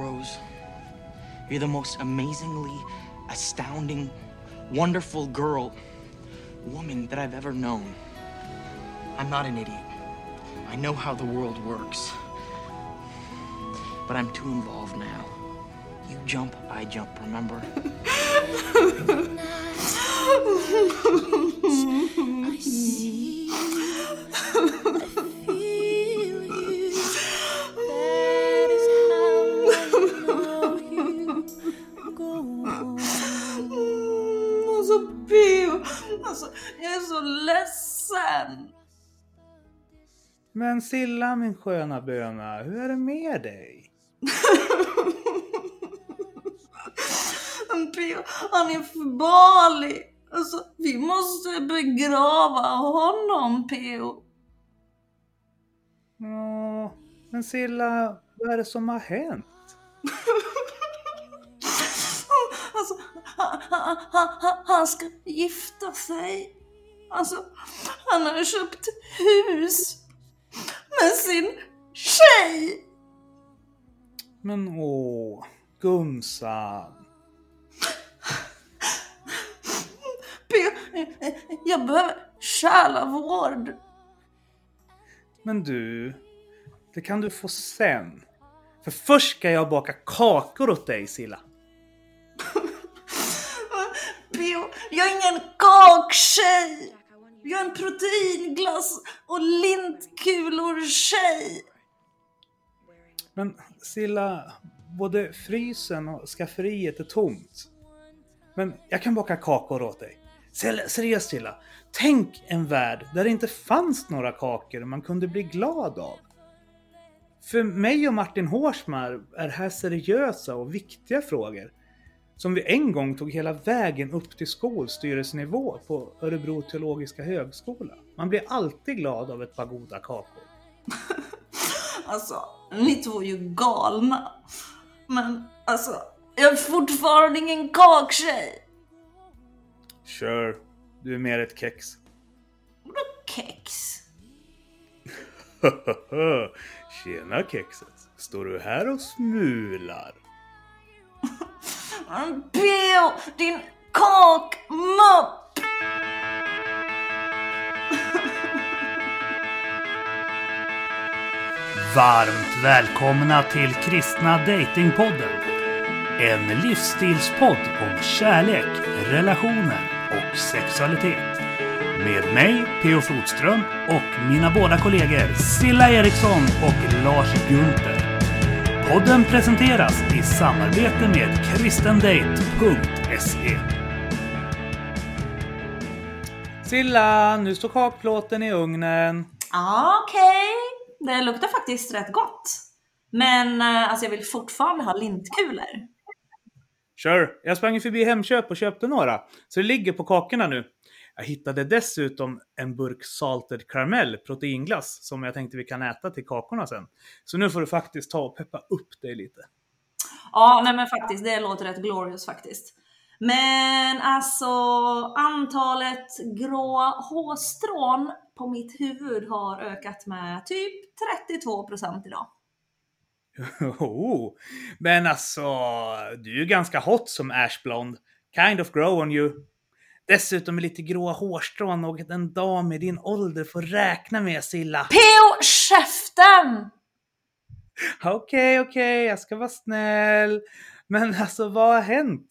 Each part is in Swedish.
Rose. You're the most amazingly astounding, wonderful girl, woman that I've ever known. I'm not an idiot. I know how the world works. But I'm too involved now. You jump, I jump, remember? I see. Men Silla min sköna böna, hur är det med dig? Han är för barlig. Alltså vi måste begrava honom Pio. Ja, men Silla, vad är det som har hänt? Alltså han, han, han, han ska gifta sig. Alltså han har köpt hus med sin tjej. Men åh, gumsan. Jag behöver själavård. Men du, det kan du få sen. För först ska jag baka kakor åt dig Silla. Pio, jag är ingen kaktjej. Jag är en proteinglass och lintkulor-tjej. Men Silla, både frysen och skafferiet är tomt. Men jag kan baka kakor åt dig. Seriöst Silla, tänk en värld där det inte fanns några kakor man kunde bli glad av. För mig och Martin Hårsmar är det här seriösa och viktiga frågor. Som vi en gång tog hela vägen upp till skolstyrelsenivå på Örebro teologiska högskola. Man blir alltid glad av ett par goda kakor. Alltså, ni två är ju galna. Men alltså, jag är fortfarande ingen kaktjej. Sure, du är mer ett kex. Vadå kex? Tjena kexet. Står du här och smular? Bill, din kakmupp! Varmt välkomna till Kristna Datingpodden. En livsstilspodd om kärlek, relationer och sexualitet. Med mig, P.O. Flodström och mina båda kollegor Silla Eriksson och Lars Gunther. Podden presenteras i samarbete med kristendate.se. Silla, nu står kakplåten i ugnen. Ja, Okej, det luktar faktiskt rätt gott. Men eh, alltså jag vill fortfarande ha lintkulor. Sure, jag sprang förbi Hemköp och köpte några. Så det ligger på kakorna nu. Jag hittade dessutom en burk salted caramel proteinglass som jag tänkte vi kan äta till kakorna sen. Så nu får du faktiskt ta och peppa upp dig lite. Ja, nej men faktiskt, det låter rätt glorious faktiskt. Men alltså antalet gråa hårstrån på mitt huvud har ökat med typ 32% idag. Oh, men alltså, du är ju ganska hot som Ash Blond. Kind of grow on you. Dessutom med lite gråa hårstrån, något en dam i din ålder får räkna med Silla. P.O. käften! Okej, okej, jag ska vara snäll. Men alltså vad har hänt?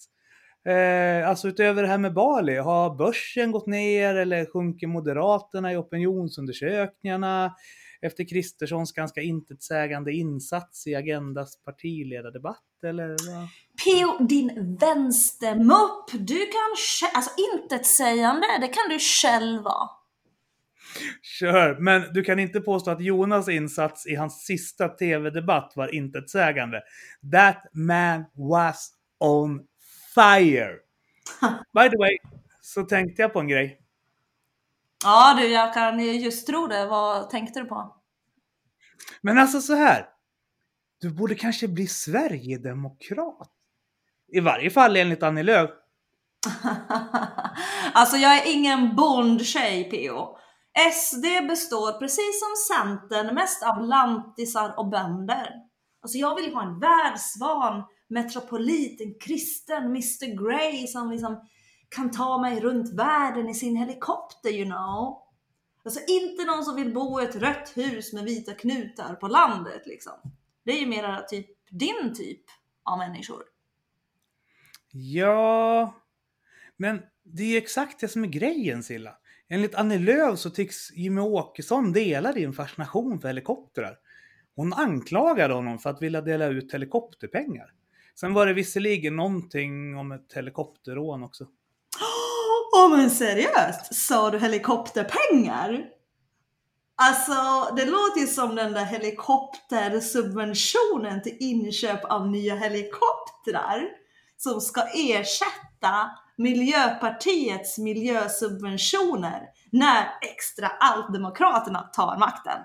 Eh, alltså utöver det här med Bali, har börsen gått ner eller sjunker Moderaterna i opinionsundersökningarna efter Kristerssons ganska intetsägande insats i Agendas partiledardebatt eller vad? P.O. din vänstermupp, du kan alltså intetsägande, det kan du själv vara. Kör, men du kan inte påstå att Jonas insats i hans sista tv-debatt var intetsägande. That man was on fire! By the way, så tänkte jag på en grej. Ja du, jag kan ju just tro det. Vad tänkte du på? Men alltså så här. Du borde kanske bli Sverigedemokrat. I varje fall enligt Annie Lööf. alltså jag är ingen bondtjej P.O. SD består precis som Centern mest av lantisar och bönder. Alltså jag vill ju ha en världsvan metropolit, en kristen Mr Grey som liksom kan ta mig runt världen i sin helikopter you know. Alltså inte någon som vill bo i ett rött hus med vita knutar på landet liksom. Det är ju mera typ din typ av människor. Ja, men det är ju exakt det som är grejen Silla. Enligt Annie Lööf så tycks Jimmy Åkesson dela din fascination för helikoptrar. Hon anklagade honom för att vilja dela ut helikopterpengar. Sen var det visserligen någonting om ett helikopterrån också. Åh men seriöst? Sa du helikopterpengar? Alltså, det låter ju som den där helikoptersubventionen till inköp av nya helikoptrar som ska ersätta Miljöpartiets miljösubventioner när extra allt-demokraterna tar makten.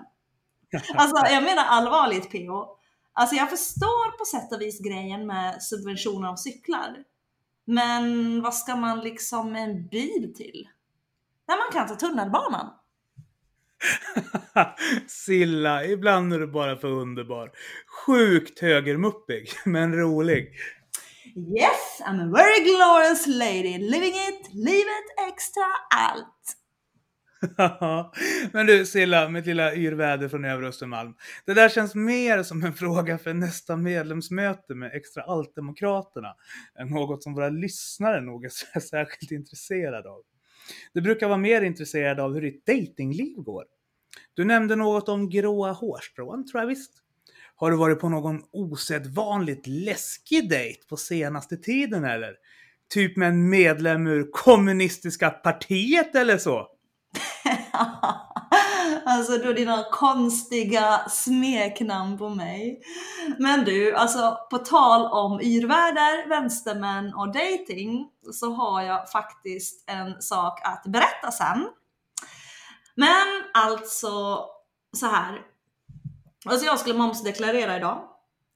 Alltså jag menar allvarligt PO. Alltså jag förstår på sätt och vis grejen med subventioner av cyklar. Men vad ska man liksom med en bil till? När man kan ta tunnelbanan. Silla, ibland är du bara för underbar. Sjukt högermuppig, men rolig. Yes, I'm a very glorious lady, living it, livet extra allt. Men du Silla, mitt lilla yrväder från Övre Östermalm. Det där känns mer som en fråga för nästa medlemsmöte med Extra Allt-demokraterna än något som våra lyssnare nog är särskilt intresserade av. Du brukar vara mer intresserad av hur ditt datingliv går. Du nämnde något om gråa hårstrån, tror jag visst. Har du varit på någon osedvanligt läskig dejt på senaste tiden eller? Typ med en medlem ur kommunistiska partiet eller så? alltså du har dina konstiga smeknamn på mig. Men du, alltså på tal om yrväder, vänstermän och dating så har jag faktiskt en sak att berätta sen. Men alltså så här. Alltså jag skulle momsdeklarera idag.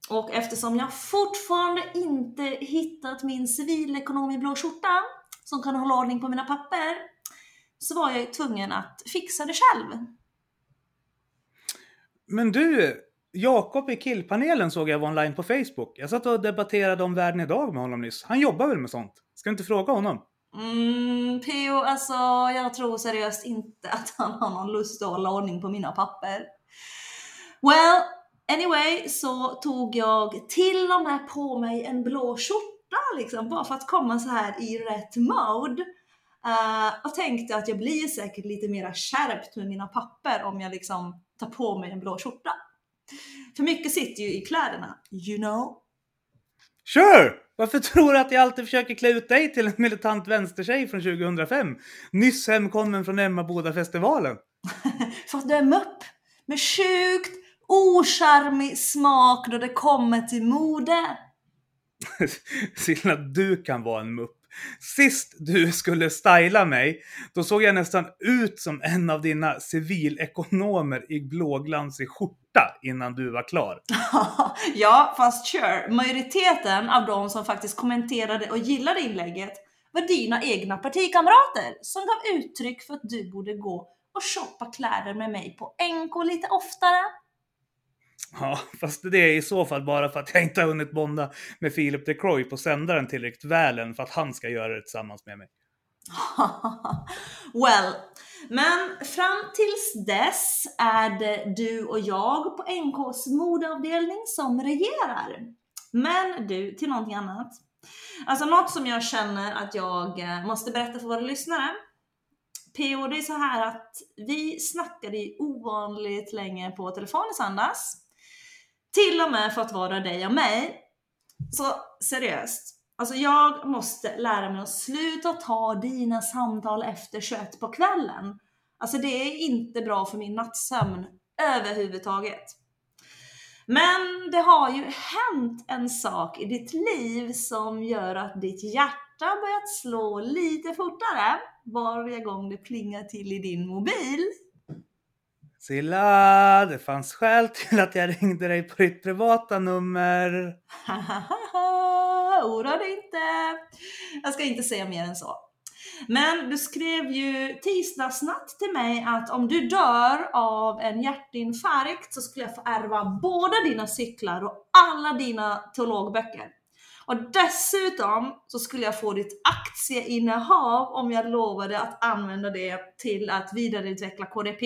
Och eftersom jag fortfarande inte hittat min civilekonom i blå skjorta som kan hålla ordning på mina papper så var jag tvungen att fixa det själv. Men du, Jakob i killpanelen såg jag var online på Facebook. Jag satt och debatterade om världen idag med honom nyss. Han jobbar väl med sånt? Ska du inte fråga honom? Mm, P.O. alltså jag tror seriöst inte att han har någon lust att hålla ordning på mina papper. Well, anyway så tog jag till och med på mig en blå skjorta liksom, bara för att komma så här i rätt mode. Uh, och tänkte att jag blir säkert lite mer skärpt med mina papper om jag liksom tar på mig en blå skjorta. För mycket sitter ju i kläderna, you know. Sure! Varför tror du att jag alltid försöker klä ut dig till en militant vänstertjej från 2005? Nyss hemkommen från Emmaboda-festivalen. För att du är mupp med sjukt ocharmig smak då det kommer till mode. Silla, du kan vara en mupp. Sist du skulle styla mig, då såg jag nästan ut som en av dina civilekonomer i blåglansig skjorta innan du var klar. ja, fast sure. Majoriteten av de som faktiskt kommenterade och gillade inlägget var dina egna partikamrater som gav uttryck för att du borde gå och shoppa kläder med mig på NK lite oftare. Ja, fast det är i så fall bara för att jag inte har hunnit bonda med Philip de Croy på sändaren tillräckligt väl än för att han ska göra det tillsammans med mig. well, men fram tills dess är det du och jag på NKs modeavdelning som regerar. Men du, till någonting annat. Alltså något som jag känner att jag eh, måste berätta för våra lyssnare. PO, det är så här att vi snackade ju ovanligt länge på telefon i söndags. Till och med för att vara dig och mig. Så seriöst, alltså jag måste lära mig att sluta ta dina samtal efter 21 på kvällen. Alltså det är inte bra för min nattsömn överhuvudtaget. Men det har ju hänt en sak i ditt liv som gör att ditt hjärta börjat slå lite fortare varje gång det plingar till i din mobil. Silla, det fanns skäl till att jag ringde dig på ditt privata nummer. Oroa dig inte. Jag ska inte säga mer än så. Men du skrev ju tisdagsnatt till mig att om du dör av en hjärtinfarkt så skulle jag få ärva båda dina cyklar och alla dina teologböcker. Och dessutom så skulle jag få ditt aktieinnehav om jag lovade att använda det till att vidareutveckla KDP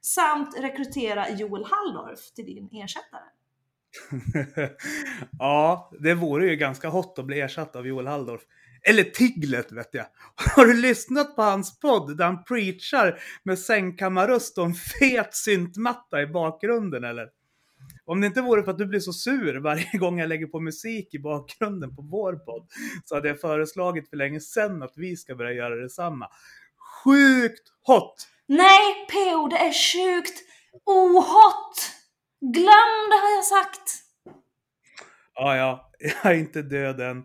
samt rekrytera Joel Halldorf till din ersättare. ja, det vore ju ganska hot att bli ersatt av Joel Halldorf. Eller Tiglet vet jag. Har du lyssnat på hans podd där han preachar med sängkammarröst och en fet syntmatta i bakgrunden eller? Om det inte vore för att du blir så sur varje gång jag lägger på musik i bakgrunden på vår podd så hade jag föreslagit för länge sedan att vi ska börja göra detsamma. Sjukt hot! Nej PO, det är sjukt ohot! Glöm det har jag sagt! Ja, ja, jag är inte död än.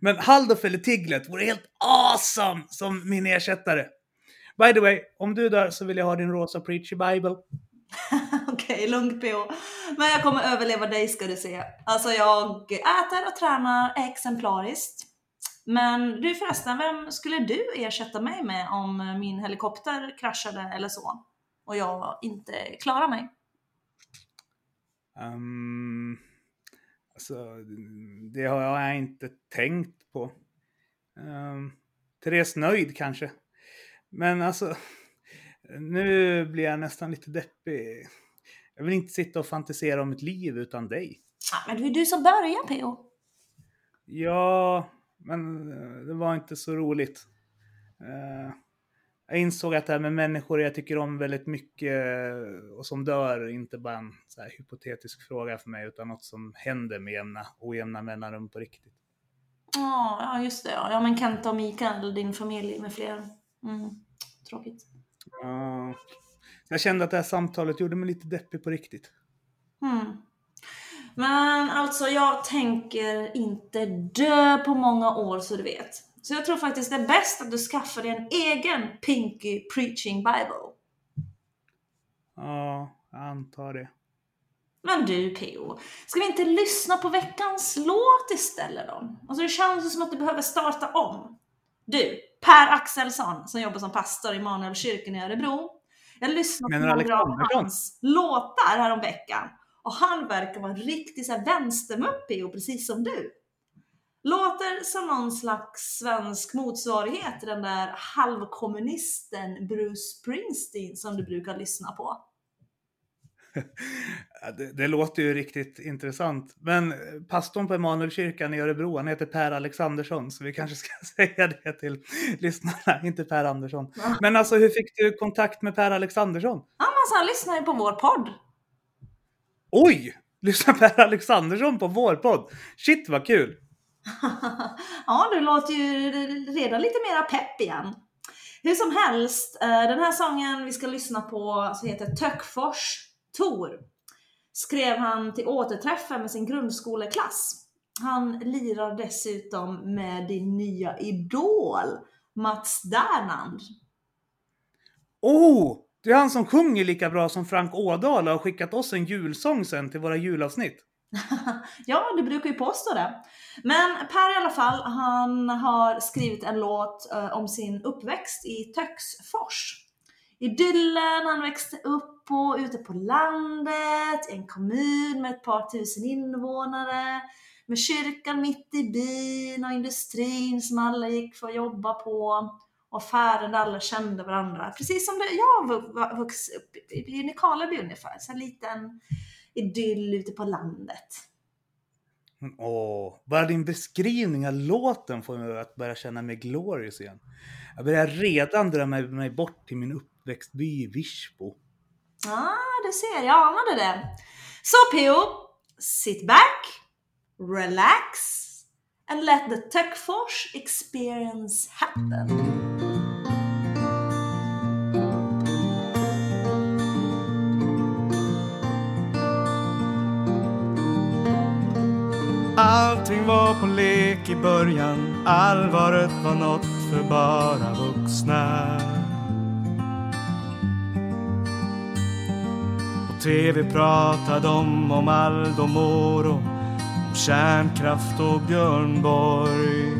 Men Halldorf eller Tiglet vore helt awesome som min ersättare. By the way, om du dör så vill jag ha din rosa preachy bible. Okej, lugnt PO. Men jag kommer överleva dig ska du se. Alltså jag äter och tränar exemplariskt. Men du förresten, vem skulle du ersätta mig med om min helikopter kraschade eller så? Och jag inte klarar mig? Um, alltså, det har jag inte tänkt på. Um, Therese Nöjd kanske. Men alltså, nu blir jag nästan lite deppig. Jag vill inte sitta och fantisera om ett liv utan dig. Ja, men det är du som börjar PO. Ja, men det var inte så roligt. Uh, jag insåg att det här med människor jag tycker om väldigt mycket och som dör inte bara en så här hypotetisk fråga för mig utan något som händer med jämna, ojämna mellanrum på riktigt. Ja, ja just det. Ja. ja, men Kenta och Mikael, din familj med flera. Mm. Tråkigt. Uh, jag kände att det här samtalet gjorde mig lite deppig på riktigt. Mm. Men alltså jag tänker inte dö på många år så du vet. Så jag tror faktiskt det är bäst att du skaffar dig en egen Pinky Preaching Bible. Ja, jag antar det. Men du PO, ska vi inte lyssna på veckans låt istället då? Alltså det känns som att du behöver starta om. Du, Per Axelsson som jobbar som pastor i Manuelkyrkan i Örebro. Jag lyssnade på några av hans låtar här om veckan och han verkar vara riktigt vänstermupp PO, precis som du. Låter som någon slags svensk motsvarighet till den där halvkommunisten Bruce Springsteen som du brukar lyssna på. det, det, låter ju riktigt intressant. Men pastorn på Emanuelkyrkan i Örebro, han heter Per Alexandersson, så vi kanske ska säga det till lyssnarna, inte Per Andersson. Men alltså, hur fick du kontakt med Per Alexandersson? Ja, men han lyssnar ju på vår podd. Oj! Lyssnar Per Alexandersson på vår podd? Shit vad kul! ja, du låter ju redan lite mera pepp igen. Hur som helst, eh, den här sången vi ska lyssna på så heter Töckfors Tor. Skrev han till återträffen med sin grundskoleklass. Han lirar dessutom med din nya idol Mats Dernand. Oh! Det är han som sjunger lika bra som Frank Ådahl och har skickat oss en julsång sen till våra julavsnitt. ja, du brukar ju påstå det. Men Per i alla fall, han har skrivit en låt eh, om sin uppväxt i Töcksfors. Idyllen han växte upp på, ute på landet, i en kommun med ett par tusen invånare, med kyrkan mitt i byn och industrin som alla gick för att jobba på affären där alla kände varandra. Precis som det, jag vuxit upp i, Nykarleby ungefär, så en liten idyll ute på landet. Åh, bara din beskrivning av låten får mig att börja känna mig glorious igen. Jag börjar redan dra mig, mig bort till min uppväxtby i Virsbo. Ja, ah, du ser, jag anade det. Så P.O. Sit back, relax and let the Töckfors experience happen. Allting var på lek i början, allvaret var något för bara vuxna. På TV pratade de om Aldo Moro, om kärnkraft och Björn Borg.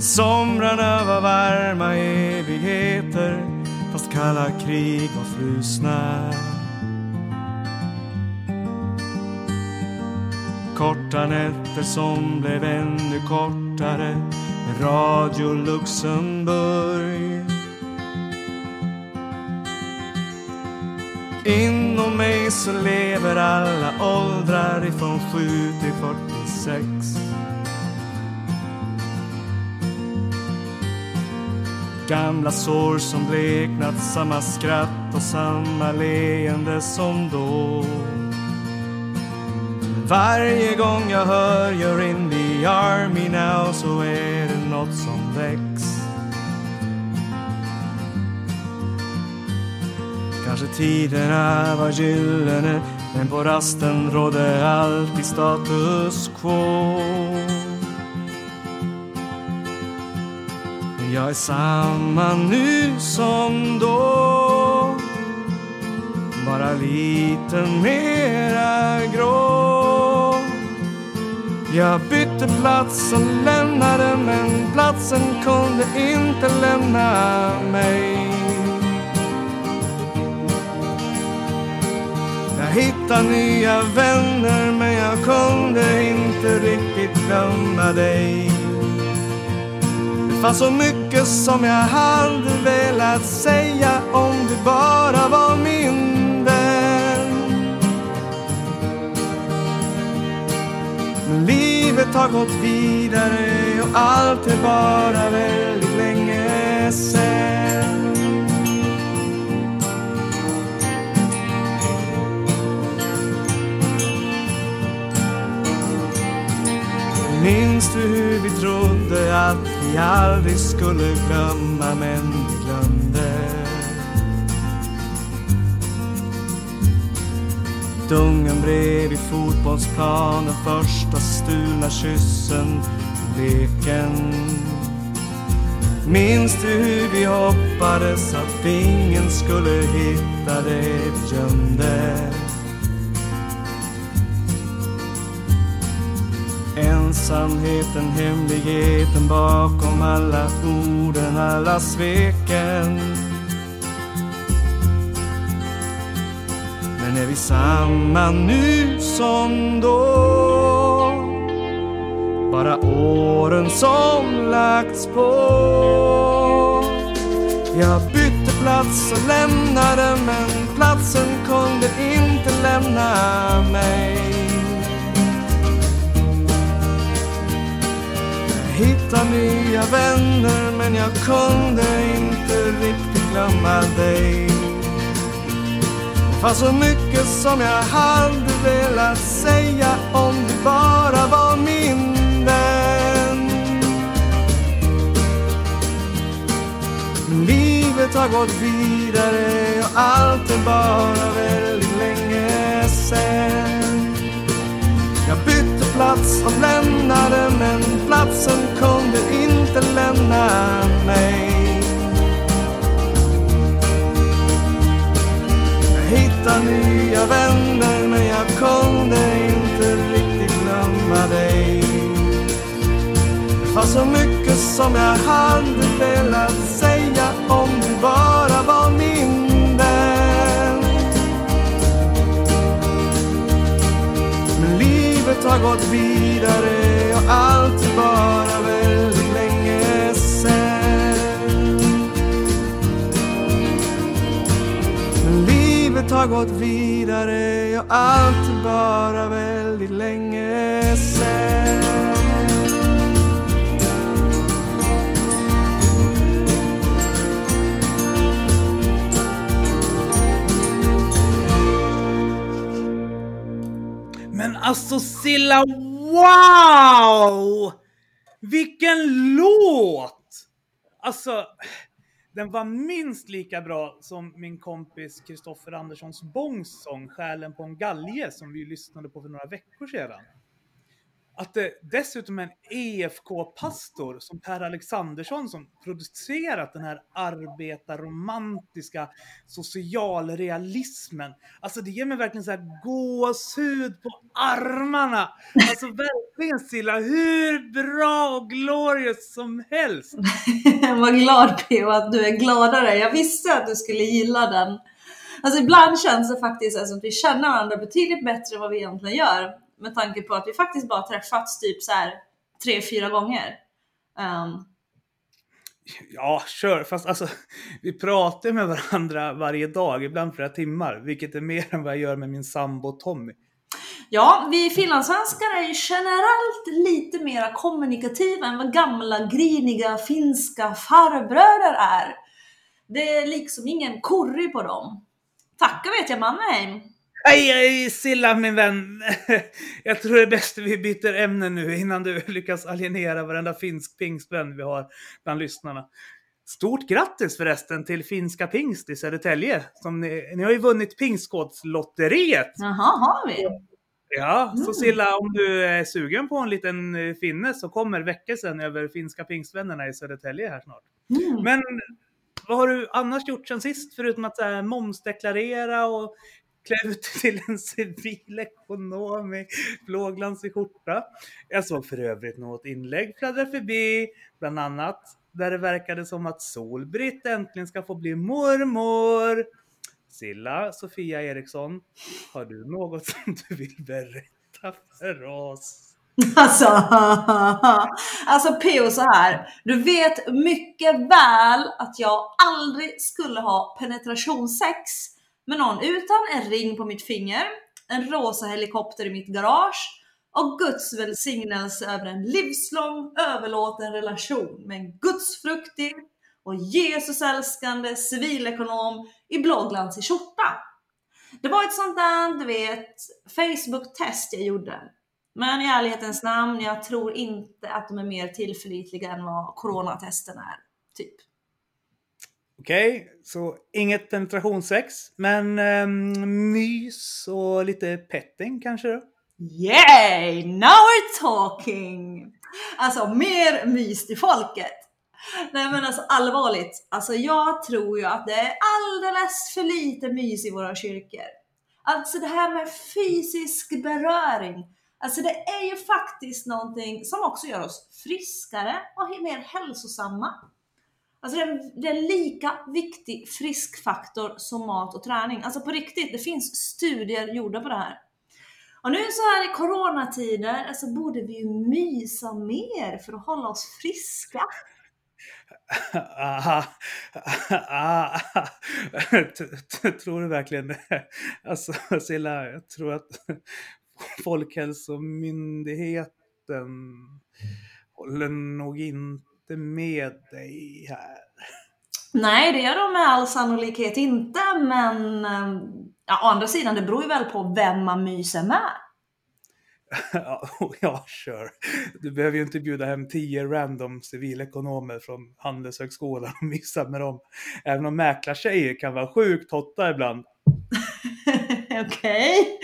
Somrarna var varma evigheter fast kalla krig var frusna. Korta nätter som blev ännu kortare med Radio Luxemburg. Inom mig så lever alla åldrar ifrån 7 till 46. Gamla sår som bleknat, samma skratt och samma leende som då. Varje gång jag hör You're in the army now så är det något som väcks. Kanske tiderna var gyllene men på rasten rådde alltid status quo. Men jag är samma nu som då Bara lite mera grå jag bytte plats och lämnade men platsen kunde inte lämna mig. Jag hittade nya vänner men jag kunde inte riktigt glömma dig. Det fanns så mycket som jag hade velat säga om du bara var min. Livet har gått vidare och allt är bara väldigt länge sen. Minns du hur vi trodde att vi aldrig skulle glömma men Dungen bredvid fotbollsplanen, första stulna kyssen leken Minns du hur vi hoppades att ingen skulle hitta det vi gömde Ensamheten, hemligheten bakom alla orden, alla sveken. Men är vi samma nu som då? Bara åren som lagts på. Jag bytte plats och lämnade men platsen kunde inte lämna mig. Jag hitta nya vänner men jag kunde inte riktigt glömma dig. Det fanns så mycket som jag hade velat säga om du bara var min vän. Livet har gått vidare och allt är bara väldigt länge sen. Jag bytte plats och lämnade men platsen kunde inte lämna mig. Hitta nya vänner men jag kunde inte riktigt glömma dig. Det var så mycket som jag hade velat säga om du bara var min vän. Men livet har gått vidare och allt är bara har gått vidare och allt är bara väldigt länge sen. Men alltså Silla, wow! Vilken låt! Alltså, den var minst lika bra som min kompis Kristoffer Anderssons Bångs sång Själen på en galge som vi lyssnade på för några veckor sedan att det dessutom är en EFK-pastor som Per Alexandersson som producerat den här arbetarromantiska socialrealismen. Alltså det ger mig verkligen så här gåshud på armarna. Alltså verkligen Silla, hur bra och glorious som helst. Vad glad P.O. att du är gladare. Jag visste att du skulle gilla den. Alltså ibland känns det faktiskt som att vi känner varandra betydligt bättre än vad vi egentligen gör. Med tanke på att vi faktiskt bara träffats typ så här tre, fyra gånger. Um, Ja, kör. Fast alltså, vi pratar med varandra varje dag, ibland flera timmar, vilket är mer än vad jag gör med min sambo Tommy. ja, vi finlandssvenskar är ju generellt lite mer kommunikativa än vad gamla griniga finska farbröder är. Det är liksom ingen korri på dem. Tacka vet jag Mannheim. Aj, aj, Silla min vän. Jag tror det är bäst att vi byter ämne nu innan du lyckas alienera varenda finsk pingstvän vi har bland lyssnarna. Stort grattis förresten till finska pingst i Södertälje. Som ni, ni har ju vunnit Pingstgårdslotteriet. Jaha, har vi? Ja, så Mm. Silla om du är sugen på en liten eh, finne så kommer väckelsen över finska pingstvännerna i Södertälje här snart. Mm. Men vad har du annars gjort sen sist förutom att så här, momsdeklarera och klä ut dig till en civilekonom i blåglansig skjorta? Jag såg för övrigt något inlägg fladdra förbi, bland annat där det verkade som att Solbritt äntligen ska få bli mormor. Silla, Sofia Eriksson, har du något som du vill berätta för oss? Alltså, alltså P.O. så här. Du vet mycket väl att jag aldrig skulle ha penetrationssex med någon utan en ring på mitt finger, en rosa helikopter i mitt garage och Guds välsignelse över en livslång överlåten relation med en gudsfruktig och Jesusälskande civilekonom i blåglansig skjorta. Det var ett sånt där, du vet, Facebook-test jag gjorde. Men i ärlighetens namn, jag tror inte att de är mer tillförlitliga än vad coronatesten är. Typ. Okej, så inget penetrationssex, men um, mys och lite petting kanske då? Yay! Now we're talking! Alltså mer mys till folket. Nej men alltså allvarligt, alltså jag tror ju att det är alldeles för lite mys i våra kyrkor. Alltså det här med fysisk beröring, alltså det är ju faktiskt någonting som också gör oss friskare och mer hälsosamma. Alltså det är, det är en lika viktig friskfaktor som mat och träning. Alltså på riktigt, det finns studier gjorda på det här. Och nu så här i coronatider så borde vi ju mysa mer för att hålla oss friska. Aha. Ah, ah. Tror du verkligen det? Alltså Silla, jag tror att Folkhälsomyndigheten håller nog inte med dig här. Nej, det gör de med all sannolikhet inte, men eh, ja, å andra sidan, det beror ju väl på vem man myser med. Ja, ja, sure. Du behöver ju inte bjuda hem tio random civilekonomer från Handelshögskolan och missa med dem. Även om mäklartjejer kan vara sjukt hotta ibland. Okej.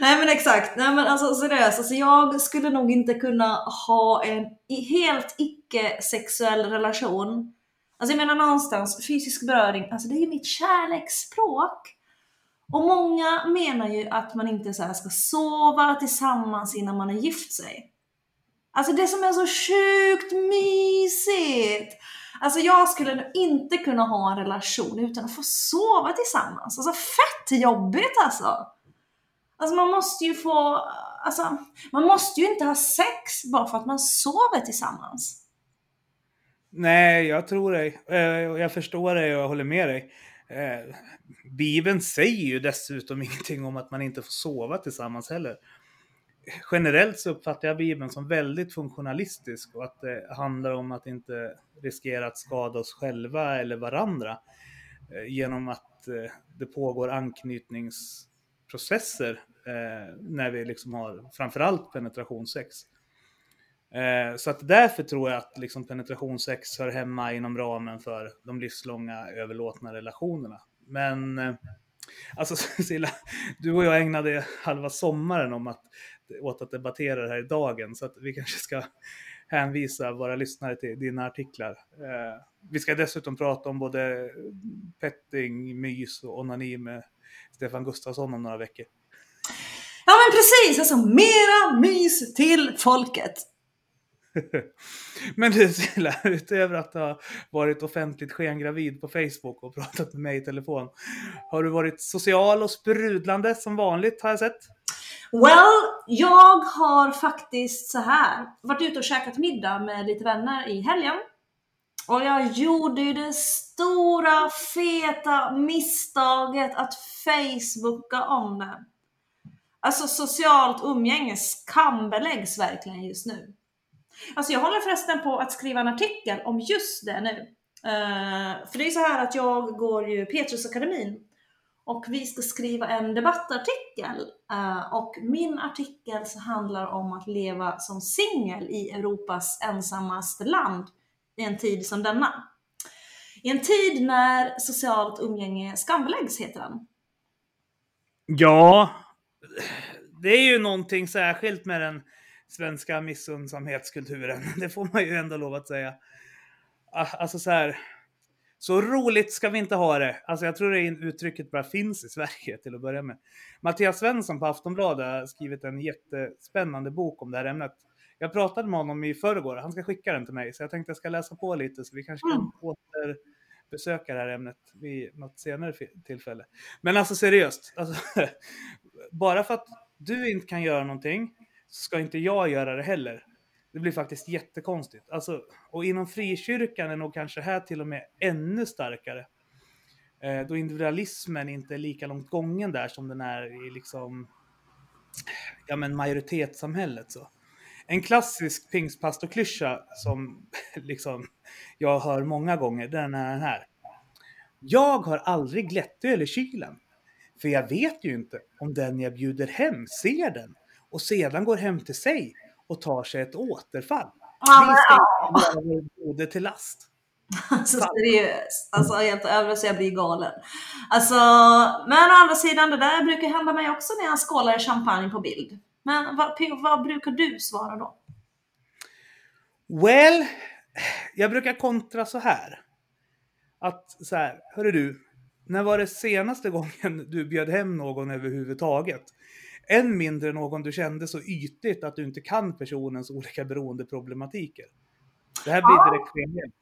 Nej men exakt. Nej men alltså seriöst, alltså, jag skulle nog inte kunna ha en helt icke-sexuell relation. Alltså jag menar någonstans, fysisk beröring, alltså det är ju mitt kärleksspråk. Och många menar ju att man inte så här ska sova tillsammans innan man har gift sig. Alltså det som är så sjukt mysigt! Alltså jag skulle nog inte kunna ha en relation utan att få sova tillsammans. Alltså fett jobbigt alltså! Alltså man måste ju få, alltså man måste ju inte ha sex bara för att man sover tillsammans. Nej, jag tror dig. Eh, och Jag förstår dig och jag håller med dig. Eh, Bibeln säger ju dessutom ingenting om att man inte får sova tillsammans heller. Generellt så uppfattar jag Bibeln som väldigt funktionalistisk och att det handlar om att inte riskera att skada oss själva eller varandra eh, genom att eh, det pågår anknytningsprocesser eh, när vi liksom har framförallt penetrationssex. Så att därför tror jag att liksom penetrationssex hör hemma inom ramen för de livslånga överlåtna relationerna. Men eh, Alltså Cecilia, du och jag ägnade halva sommaren om att, åt att debattera det här i dagen, så att vi kanske ska hänvisa våra lyssnare till dina artiklar. Eh, vi ska dessutom prata om både petting, mys och onani med Stefan Gustafsson om några veckor. Ja men precis, alltså mera mys till folket. Men du Silla, utöver att ha varit offentligt skengravid på Facebook och pratat med mig i telefon, har du varit social och sprudlande som vanligt har jag sett? Well, jag har faktiskt så här varit ute och käkat middag med lite vänner i helgen. Och jag gjorde ju det stora feta misstaget att Facebooka om det. Alltså socialt umgänge skambeläggs verkligen just nu. Alltså jag håller förresten på att skriva en artikel om just det nu. Uh, för det är så här att jag går ju Petrusakademin och vi ska skriva en debattartikel. uh, och min artikel så handlar om att leva som singel i Europas ensammaste land i en tid som denna. I en tid när socialt umgänge skambeläggs heter den. Ja, det är ju någonting särskilt med den svenska missundsamhetskulturen. Det får man ju ändå lov att säga. Ah, Alltså så här. Så roligt ska vi inte ha det. Alltså jag tror det uttrycket bara finns i Sverige till att börja med. Mattias Svensson på Aftonbladet har skrivit en jättespännande bok om det här ämnet. Jag pratade med honom i förrgår, han ska skicka den till mig, så jag tänkte jag ska läsa på lite så vi kanske kan återbesöka det här ämnet vid något senare tillfälle. Men alltså seriöst, alltså, bara för att du inte kan göra någonting ska inte jag göra det heller. Det blir faktiskt jättekonstigt. Alltså, och inom frikyrkan är nog kanske här till och med ännu starkare. Eh, då individualismen inte är lika långt gången där som den är i liksom, ja men majoritetssamhället så. En klassisk pingstpastorklyscha som liksom jag hör många gånger, den är den här. Jag har aldrig glättöl i kylen. För jag vet ju inte om den jag bjuder hem ser den och sedan går hem till sig och tar sig ett återfall. Ja, Vi ska inte vara broder till last. Alltså seriöst. Alltså helt över så jag blir galen. Alltså, men å andra sidan, det där brukar hända mig också när jag skålar champagne på bild. Men vad, vad brukar du svara då? Well, jag brukar kontra så här. Att så här, hörru du, när var det senaste gången du bjöd hem någon överhuvudtaget? Än mindre någon du kände så ytligt att du inte kan personens olika beroendeproblematiker. Det här blir direkt skenhelt.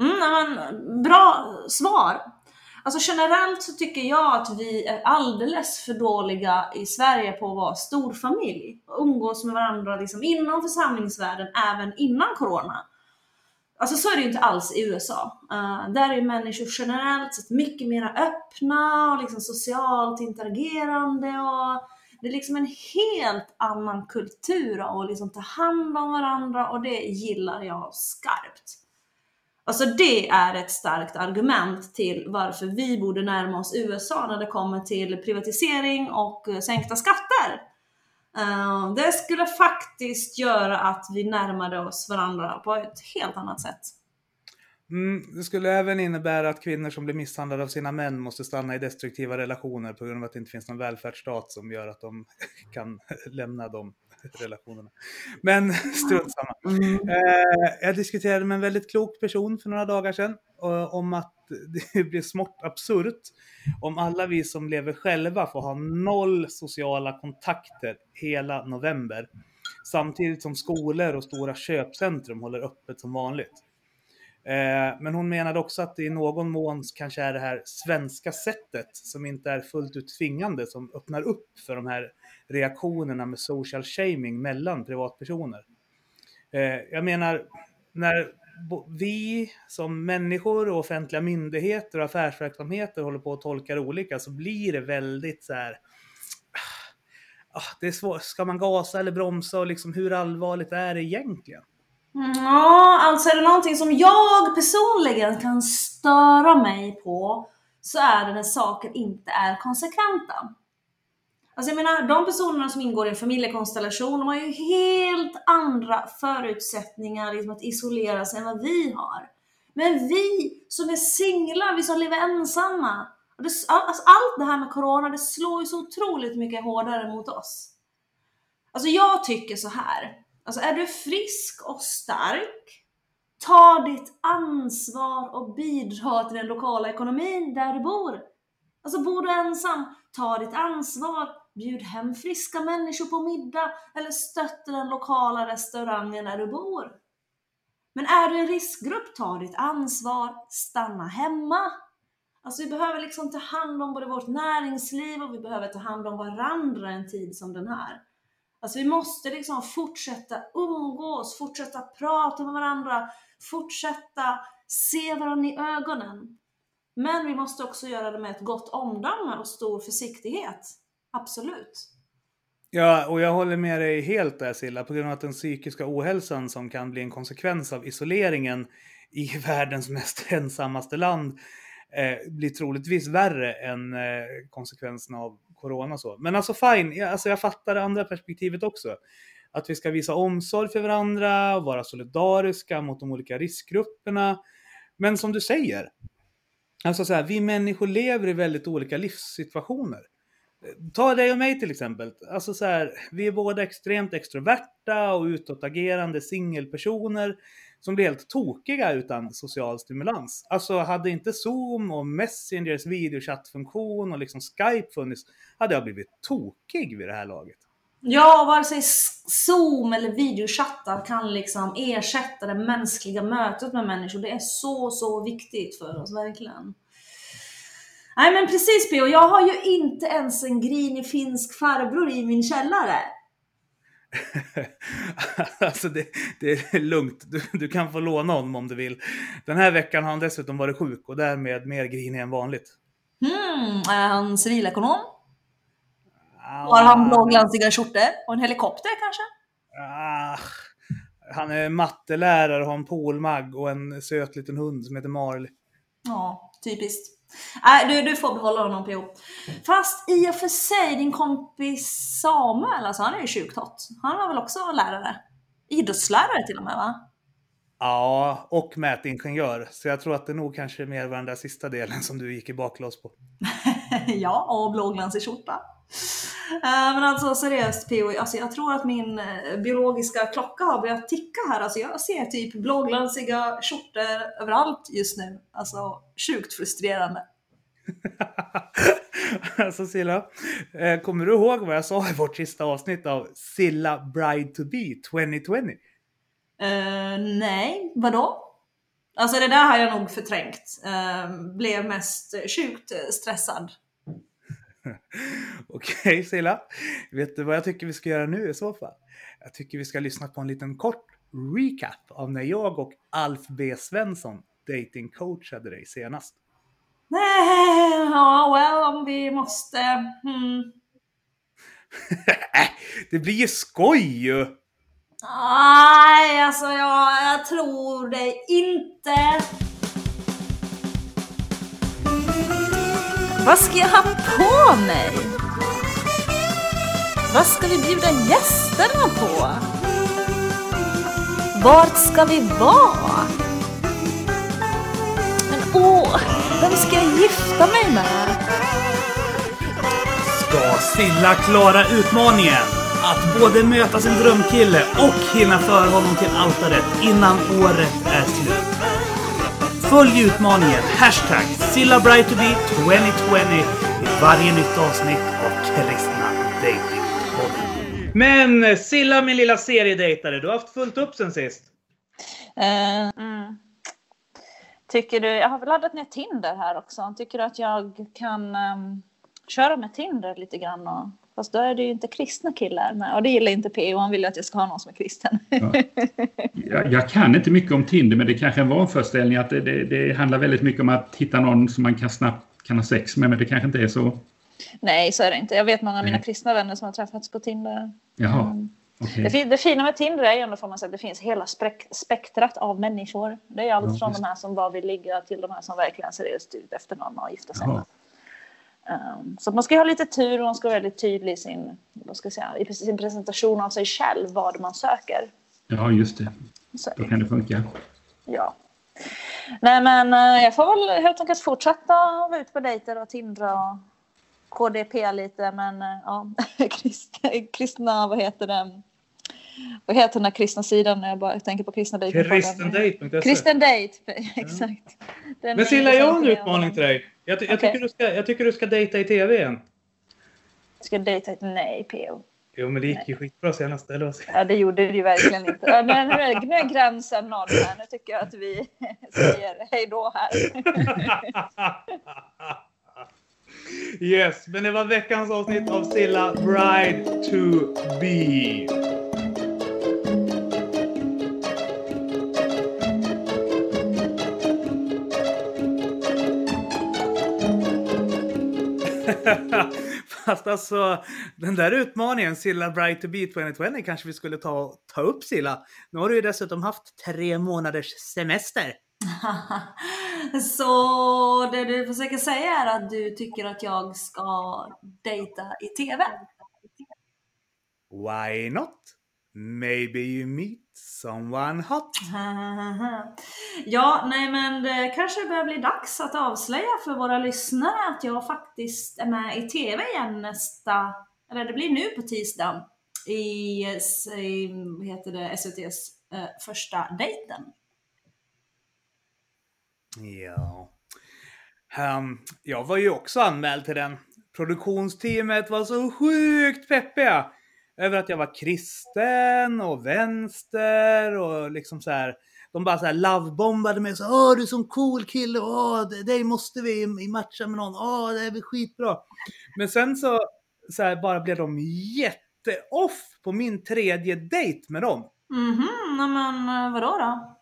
Mm, bra svar. Alltså generellt så tycker jag att vi är alldeles för dåliga i Sverige på att vara storfamilj. Och umgås med varandra liksom inom församlingsvärlden även innan corona. Alltså så är det ju inte alls i USA. Eh, där är människor generellt sett mycket mer öppna och liksom socialt interagerande och det är liksom en helt annan kultur av att liksom ta hand om varandra och det gillar jag skarpt. Alltså det är ett starkt argument till varför vi borde närma oss USA när det kommer till privatisering och eh, sänkta skatter. Eh, det skulle faktiskt göra att vi närmade oss varandra på ett helt annat sätt. Mm, det skulle även innebära att kvinnor som blir misshandlade av sina män måste stanna i destruktiva relationer på grund av att det inte finns någon välfärdsstat som gör att de kan lämna de relationerna. Men strunt samma. Eh, jag diskuterade med en väldigt klok person för några dagar sedan eh, om att det blir smått absurt om alla vi som lever själva får ha noll sociala kontakter hela november samtidigt som skolor och stora köpcentrum håller öppet som vanligt. Eh, Men hon menade också att det i någon mån kanske är det här svenska sättet som inte är fullt ut tvingande som öppnar upp för de här reaktionerna med social shaming mellan privatpersoner. Eh, Jag menar, när vi som människor och offentliga myndigheter och affärsverksamheter håller på att tolka det olika så blir det väldigt så här ah, ah, det är svårt. Ska man gasa eller bromsa och liksom hur allvarligt är det egentligen? Ja, alltså är det någonting som jag personligen kan störa mig på så är det när saker inte är konsekventa. Alltså jag menar, de personerna som ingår i en familjekonstellation, de har ju helt andra förutsättningar liksom att isolera sig än vad vi har. Men vi som är singlar, vi som lever ensamma, det, alltså, allt det här med corona, det slår ju så otroligt mycket hårdare mot oss. Alltså jag tycker så här. Alltså är du frisk och stark, ta ditt ansvar och bidra till den lokala ekonomin där du bor. Alltså bor du ensam, ta ditt ansvar, bjud hem friska människor på middag eller stötta den lokala restaurangen där du bor. Men är du en riskgrupp, ta ditt ansvar, stanna hemma. Alltså vi behöver liksom ta hand om både vårt näringsliv och vi behöver ta hand om varandra en tid som den här. Alltså vi måste liksom fortsätta umgås, fortsätta prata med varandra, fortsätta se varandra i ögonen. Men vi måste också göra det med ett gott omdöme och stor försiktighet. Absolut. Ja, och jag håller med dig helt där Silla, på grund av att den psykiska ohälsan som kan bli en konsekvens av isoleringen i världens mest ensammaste land eh, blir troligtvis värre än eh, konsekvenserna av corona. och Så. Men alltså fine, jag, alltså, jag fattar det andra perspektivet också. Att vi ska visa omsorg för varandra, och vara solidariska mot de olika riskgrupperna. Men som du säger, alltså så här, vi människor lever i väldigt olika livssituationer. Ta dig och mig till exempel. Alltså så här, vi är båda extremt extroverta och utåtagerande singelpersoner som blir helt tokiga utan social stimulans. Alltså hade inte Zoom och Messengers videochattfunktion och liksom Skype funnits hade jag blivit tokig vid det här laget. Ja, vare sig Zoom eller videochattar kan liksom ersätta det mänskliga mötet med människor. Det är så, så viktigt för oss, verkligen. Nej men precis P.O. jag har ju inte ens en grinig finsk farbror i min källare. alltså det, det, är lugnt, du, du, kan få låna honom om du vill. Den här veckan har han dessutom varit sjuk och därmed mer grinig än vanligt. Hmm, är han civilekonom? Har han blåglansiga skjortor och en helikopter kanske? Ah, han är mattelärare och har en polmagg och en söt liten hund som heter Marley. Ja, typiskt. Nej, du, du får behålla honom PO. Fast i och för sig, din kompis Samuel, alltså han är ju tjuvtott. Han var väl också lärare? Idrottslärare till och med va? Ja, och mätingenjör. Så jag tror att det nog kanske mer var den där sista delen som du gick i baklås på. ja, och blåglansig skjorta. Uh, men alltså seriöst PO, alltså, jag tror att min uh, biologiska klocka har börjat ticka här. Alltså, jag ser typ blåglansiga skjortor överallt just nu. Alltså sjukt frustrerande. alltså Silla, uh, kommer du ihåg vad jag sa i vårt sista avsnitt av Silla Bride to be 2020? nej, vadå? Alltså det där har jag nog förträngt. blev mest sjukt stressad Okej okay, Silla, vet du vad jag tycker vi ska göra nu i så fall? Jag tycker vi ska lyssna på en liten kort recap av när jag och Alf B Svensson datingcoachade dig senast. Nej, ja, well, om vi måste... Hmm. det blir ju skoj ju! Nej, alltså jag, jag tror det inte. Vad ska jag ha på mig? Vad ska vi bjuda gästerna på? Vart ska vi vara? Men åh, vem ska jag gifta mig med? Ska Silla klara utmaningen? Att både möta sin drömkille och hinna föra honom till altaret innan året är slut. Följ utmaningen hashtag SillaBrightToBe 2020 i varje nytt avsnitt av Kristna Datingpodden. Men Silla min lilla seriedejtare, du har haft fullt upp sen sist. Uh, mm. Tycker du, jag har väl laddat ner Tinder här också. Tycker du att jag kan um, köra med Tinder lite grann och Fast då är det ju inte kristna killar med. Och det gillar inte P.O. Han vill ju att jag ska ha någon som är kristen. Ja. Jag, jag, kan inte mycket om Tinder men det kanske är en vanföreställning att det, det, det, handlar väldigt mycket om att hitta någon som man kan snabbt kan ha sex med men det kanske inte är så. Nej, så är det inte. Jag vet många av mina kristna vänner som har träffats på Tinder. Jaha. Mm. Okay. Det, fina med Tinder är ju ändå får man säga att det finns hela spektrat av människor. Det är allt ja, från just. de här som bara vill ligga till de här som verkligen seriöst ut efter någon och gifta sig med. Um, så man ska ha lite tur och man ska vara väldigt tydlig i sin, vad ska jag säga, i sin presentation av sig själv, vad man söker. Ja, just det. Så. Då kan det funka. Ja. Nej men eh, jag får väl helt enkelt fortsätta vara ute på dejter och Tindra och KDP lite men eh, ja, kristna, kristna, vad heter det? Vad heter den här kristna sidan när jag bara tänker på kristna dejter? Kristendate.se. Kristen date, exakt. Den Men Silla, jag har en utmaning till dig. Jag, jag, tycker du ska, jag tycker du ska dejta i tv igen. Ska jag dejta? Nej, PO. Jo, men det gick ju skitbra senast. Eller vad Ja, det gjorde det ju verkligen inte. Ja, nu, nu, nu är gränsen nådd här. Nu tycker jag att vi säger hej då här. Yes, men det var veckans avsnitt av Silla Bride to be. Fast alltså, den där utmaningen, Silla Bride to be 2020, kanske vi skulle ta, ta upp Silla. Nu har du ju dessutom haft tre månaders semester. Så det du försöker säga är att du tycker att jag ska dejta i TV? Why not? Maybe you meet someone hot. Ja, nej men det kanske börjar bli dags att avslöja för våra lyssnare att jag faktiskt är med i TV igen nästa, eller det blir nu på tisdag i, i vad heter det, SVT's eh, första dejten. Ja. Ehm, jag var ju också anmäld till den. Produktionsteamet var så sjukt peppiga över att jag var kristen och vänster och liksom så här. De bara så här lovebombade mig. Så, Åh, du är sån cool kille. Åh, dig måste vi matcha med någon. Åh, det är väl skitbra. Men sen så, så här, bara blev de jätteoff på min tredje dejt med dem. Mhm, nej men eh, vadå då?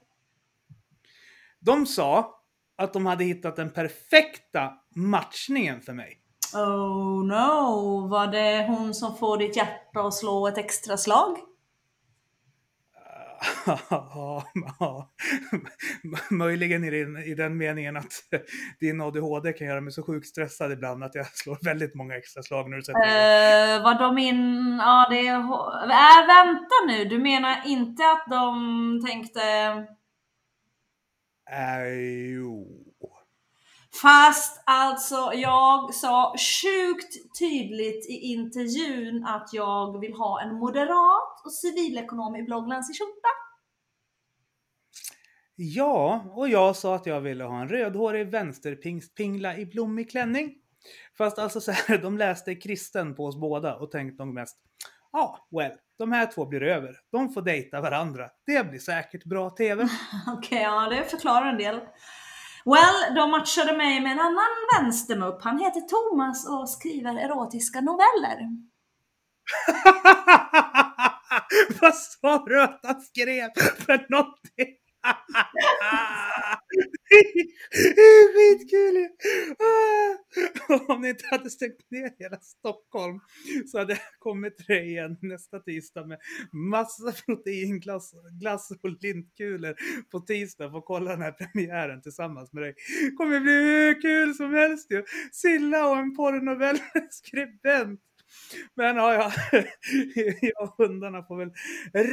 De sa att de hade hittat den perfekta matchningen för mig. Oh no, var det hon som får ditt hjärta att slå ett extra slag? Ja, ja. möjligen i den, i den meningen att din ADHD kan göra mig så sjukt stressad ibland att jag slår väldigt många extra slag när du sätter igång. Uh, var de in... Ja, det är... Äh, vänta nu, du menar inte att de tänkte... Äh, jo. Fast alltså, jag sa sjukt tydligt i intervjun att jag vill ha en moderat och civilekonom i blogglänsig skjorta. Ja, och jag sa att jag ville ha en rödhårig vänsterpingla i blommig klänning. Fast alltså så här, de läste kristen på oss båda och tänkte nog mest Ja, well, de här två blir över. De får dejta varandra. Det blir säkert bra TV. Okej, ja det förklarar en del. Well, de matchade mig med en annan vänstermupp. Han heter Thomas och skriver erotiska noveller. Vad sa du att han skrev för någonting? Det är skitkul ju! Ah! Om ni inte hade stängt ner hela Stockholm så hade jag kommit till dig igen nästa tisdag med massa proteinglass glass och lintkulor på tisdag för att kolla den här premiären tillsammans med dig. kommer bli hur kul som helst ju! Silla och en porrnovellskribent. Men ja, ja. jag och hundarna får väl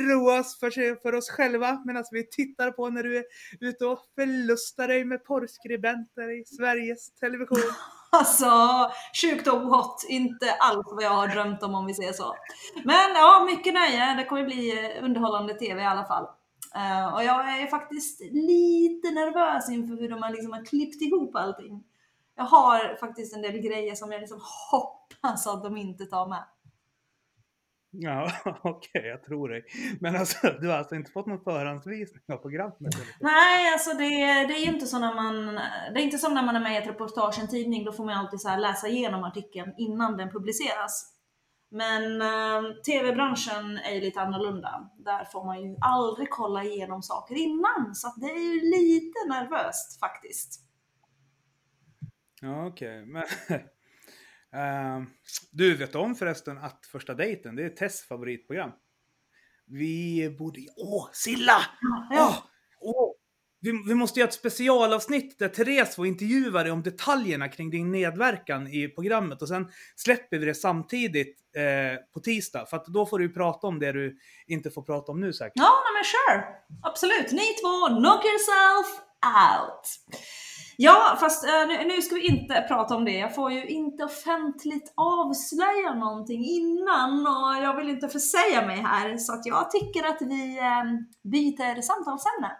roa för, sig, för oss själva medan vi tittar på när du är ute och förlustar dig med porrskribenter i Sveriges Television. Alltså, sjukt och hot. Inte alls vad jag har drömt om om vi säger så. Men ja, mycket nöje. Det kommer bli eh, underhållande TV i alla fall. Uh, och jag är faktiskt lite nervös inför hur de har, liksom har klippt ihop allting. Jag har faktiskt en del grejer som jag liksom hoppas att de inte tar med. Ja, okej, jag tror dig. Men alltså, du har alltså inte fått någon förhandsvisning av programmet? Nej, alltså det, det är ju inte så när man, det är inte som när man är med i ett reportage i en tidning, då får man alltid så läsa igenom artikeln innan den publiceras. Men eh, tv-branschen är ju lite annorlunda. Där får man ju aldrig kolla igenom saker innan, så att det är ju lite nervöst faktiskt. Ja, okej. Men... Ehm, du vet om förresten att första dejten, det är Tess favoritprogram. Vi borde... Åh, Silla! Åh, åh. Vi, vi måste göra ett specialavsnitt där Therese får intervjua dig om detaljerna kring din medverkan i programmet och sen släpper vi det samtidigt eh, på tisdag. För att då får du prata om det du inte får prata om nu säkert. Ja, men sure! Absolut! Ni två, knock yourself out. Ja, fast eh, nu, ska vi inte prata om det. Jag får ju inte offentligt avslöja någonting innan och jag vill inte försäga mig här. Så att jag tycker att vi eh, byter samtalsämne.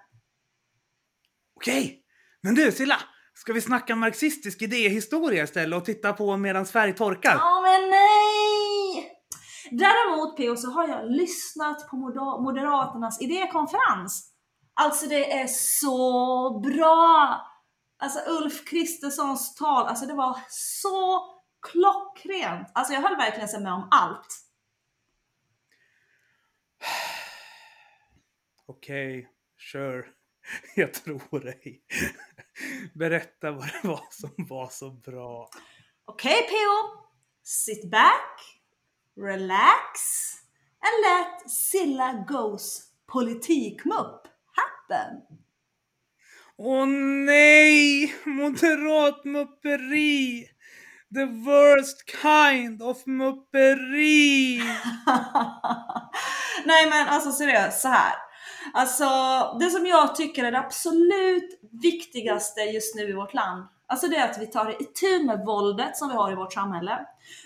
Okej, men du Silla! Ska vi snacka marxistisk idéhistoria istället och titta på medan färg torkar? Ja, men nej! Däremot PO så har jag lyssnat på Moder- Moderaternas idékonferens. Alltså det är så bra! Alltså Ulf Kristerssons tal, alltså det var så klockrent. Alltså jag höll verkligen med om allt. Okej, sure. Jag tror dig. Berätta vad det var som var så bra. Okej PO, sit back, relax and let Silla Goes politikmupp happen. Åh nej! moderatmupperi! The worst kind of mupperi! Nej men alltså seriöst, så här. Alltså det som jag tycker är det absolut viktigaste just nu i vårt land, alltså det är att vi tar itu med våldet som vi har i vårt samhälle.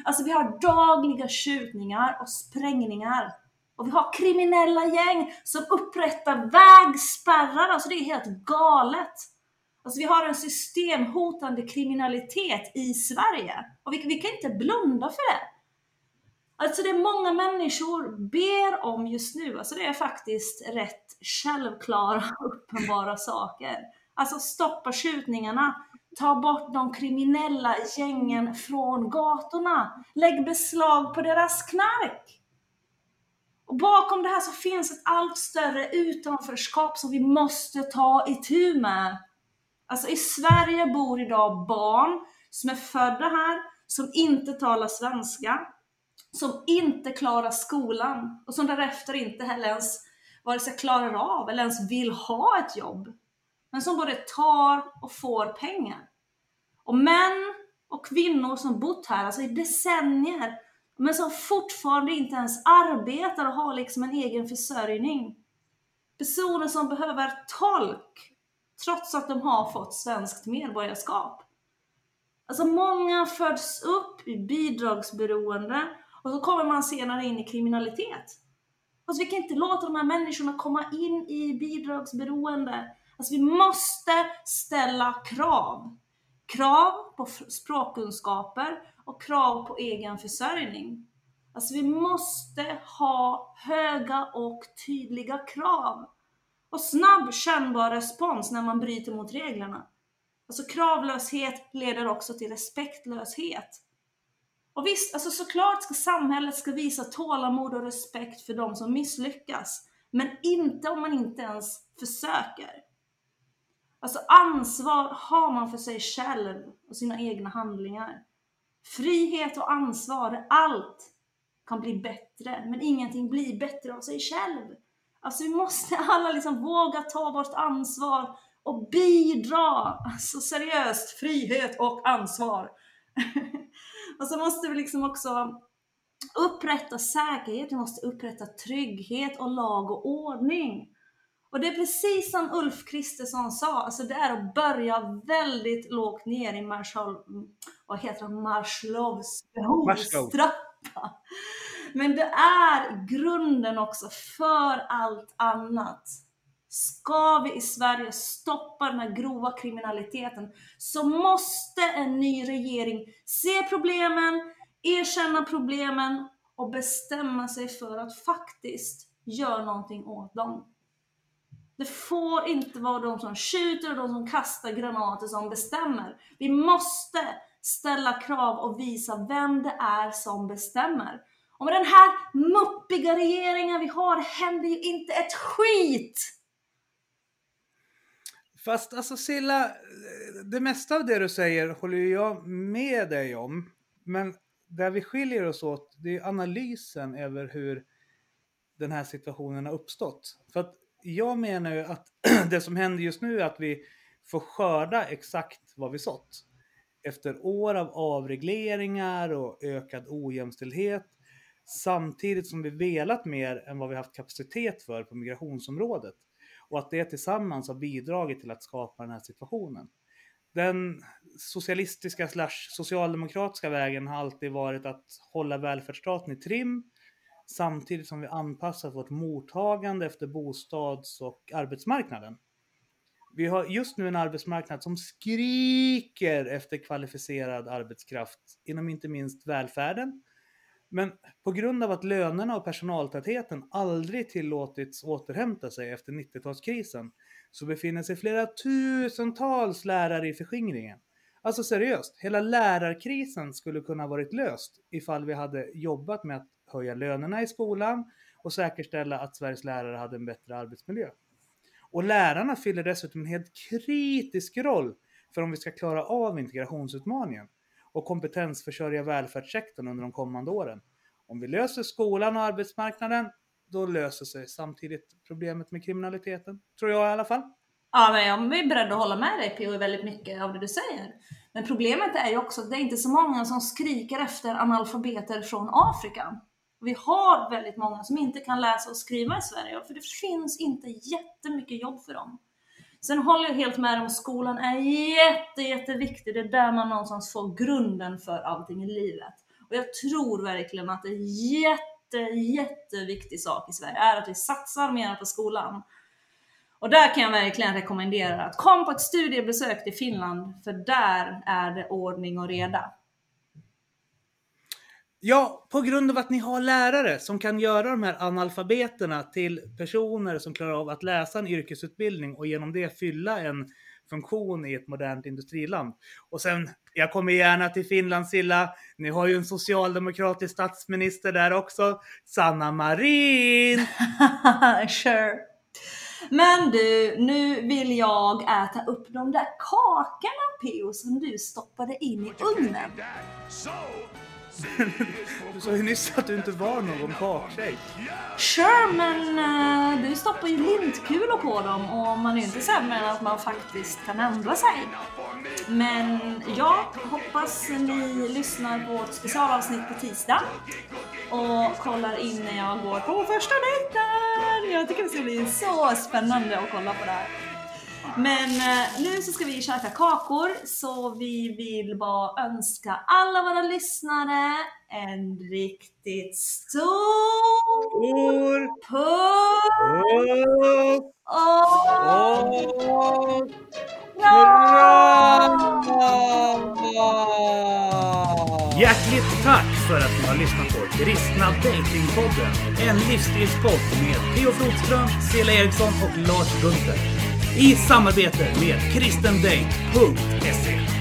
Alltså vi har dagliga skjutningar och sprängningar. Och vi har kriminella gäng som upprättar vägspärrar, alltså det är helt galet. Alltså vi har en systemhotande kriminalitet i Sverige. Och vi, vi kan inte blunda för det. Alltså det många människor ber om just nu, alltså det är faktiskt rätt självklara, uppenbara saker. Alltså stoppa skjutningarna, ta bort de kriminella gängen från gatorna, lägg beslag på deras knark. Och bakom det här så finns ett allt större utanförskap som vi måste ta itu med. Alltså i Sverige bor idag barn som är födda här, som inte talar svenska, som inte klarar skolan och som därefter inte heller ens vare sig klarar av eller ens vill ha ett jobb. Men som både tar och får pengar. Och män och kvinnor som bott här alltså i decennier men som fortfarande inte ens arbetar och har liksom en egen försörjning. Personer som behöver tolk trots att de har fått svenskt medborgarskap. Alltså många föds upp i bidragsberoende och så kommer man senare in i kriminalitet. Alltså vi kan inte låta de här människorna komma in i bidragsberoende. Alltså vi måste ställa krav. Krav på språkkunskaper och krav på egen försörjning. Alltså vi måste ha höga och tydliga krav. Och snabb kännbar respons när man bryter mot reglerna. Alltså kravlöshet leder också till respektlöshet. Och visst, alltså såklart ska samhället ska visa tålamod och respekt för de som misslyckas. Men inte om man inte ens försöker. Alltså ansvar har man för sig själv och sina egna handlingar. Frihet och ansvar, allt kan bli bättre, men ingenting blir bättre av sig själv. Alltså vi måste alla liksom våga ta vårt ansvar och bidra. Alltså seriöst, frihet och ansvar. och så måste vi liksom också upprätta säkerhet, vi måste upprätta trygghet och lag och ordning. Och det är precis som Ulf Kristersson sa, alltså det är att börja väldigt lågt ner i Marshall, vad heter det, Marslows behovstrappa. Men det är grunden också för allt annat. Ska vi i Sverige stoppa den här grova kriminaliteten så måste en ny regering se problemen, erkänna problemen och bestämma sig för att faktiskt göra någonting åt dem. Det får inte vara de som skjuter och de som kastar granater som bestämmer. Vi måste ställa krav och visa vem det är som bestämmer. Och med den här muppiga regeringen vi har händer ju inte ett skit! Fast alltså Silla, det mesta av det du säger håller ju jag med dig om. Men där vi skiljer oss åt, det är analysen över hur den här situationen har uppstått. För att jag menar ju att det som händer just nu är att vi får skörda exakt vad vi sått. Efter år av avregleringar och ökad ojämställdhet samtidigt som vi velat mer än vad vi haft kapacitet för på migrationsområdet. och att det tillsammans har bidragit till att skapa den här situationen. Den socialistiska slash socialdemokratiska vägen har alltid varit att hålla välfärdsstaten i trim samtidigt som vi anpassar vårt mottagande efter bostads och arbetsmarknaden. Vi har just nu en arbetsmarknad som skriker efter kvalificerad arbetskraft inom inte minst välfärden. Men på grund av att lönerna och personaltätheten aldrig tillåtits återhämta sig efter 90-talskrisen så befinner sig flera tusentals lärare i förskingringen. Alltså seriöst, hela lärarkrisen skulle kunna varit löst ifall vi hade jobbat med att höja lönerna i skolan och säkerställa att Sveriges lärare hade en bättre arbetsmiljö. Och lärarna fyller dessutom en helt kritisk roll för om vi ska klara av integrationsutmaningen och kompetensförsörja välfärdssektorn under de kommande åren. Om vi löser skolan och arbetsmarknaden, då löser sig samtidigt problemet med kriminaliteten. Tror jag i alla fall. Ja, men jag är beredd att hålla med dig P.O. i väldigt mycket av det du säger. Men problemet är ju också att det är inte så många som skriker efter analfabeter från Afrika. Vi har väldigt många som inte kan läsa och skriva i Sverige, för det finns inte jättemycket jobb för dem. Sen håller jag helt med om att skolan är jätte, jätteviktig. Det är där man någonstans får grunden för allting i livet. Och jag tror verkligen att det är jätte, jätteviktig sak i Sverige är att vi satsar mer på skolan. Och där kan jag verkligen rekommendera att kom på ett studiebesök till Finland, för där är det ordning och reda. Ja, på grund av att ni har lärare som kan göra de här analfabeterna till personer som klarar av att läsa en yrkesutbildning och genom det fylla en funktion i ett modernt industriland. Och sen, jag kommer gärna till Finland Silla. Ni har ju en socialdemokratisk statsminister där också, Sanna Marin. sure. Men du, nu vill jag äta upp de där kakorna P.O. som du stoppade in i ugnen. Du sa ju nyss att du inte var någon kaktjej. Sure, men uh, du stoppar ju lintkulor på dem och man är ju inte sämre än att man faktiskt kan ändra sig. Men jag hoppas ni lyssnar på ett specialavsnitt på tisdag och kollar in när jag går på första dejten. Jag tycker det ska bli så spännande att kolla på det här. Men eh, nu så ska vi käka kakor så vi vill bara önska alla våra lyssnare en riktigt stor puss och och kram! Hjärtligt tack för att ni har lyssnat på Kristna Datingpodden. En livsstilspodd med Theo Flodström, Cela Eriksson och Lars Gunther. I samarbete med kristendate.se.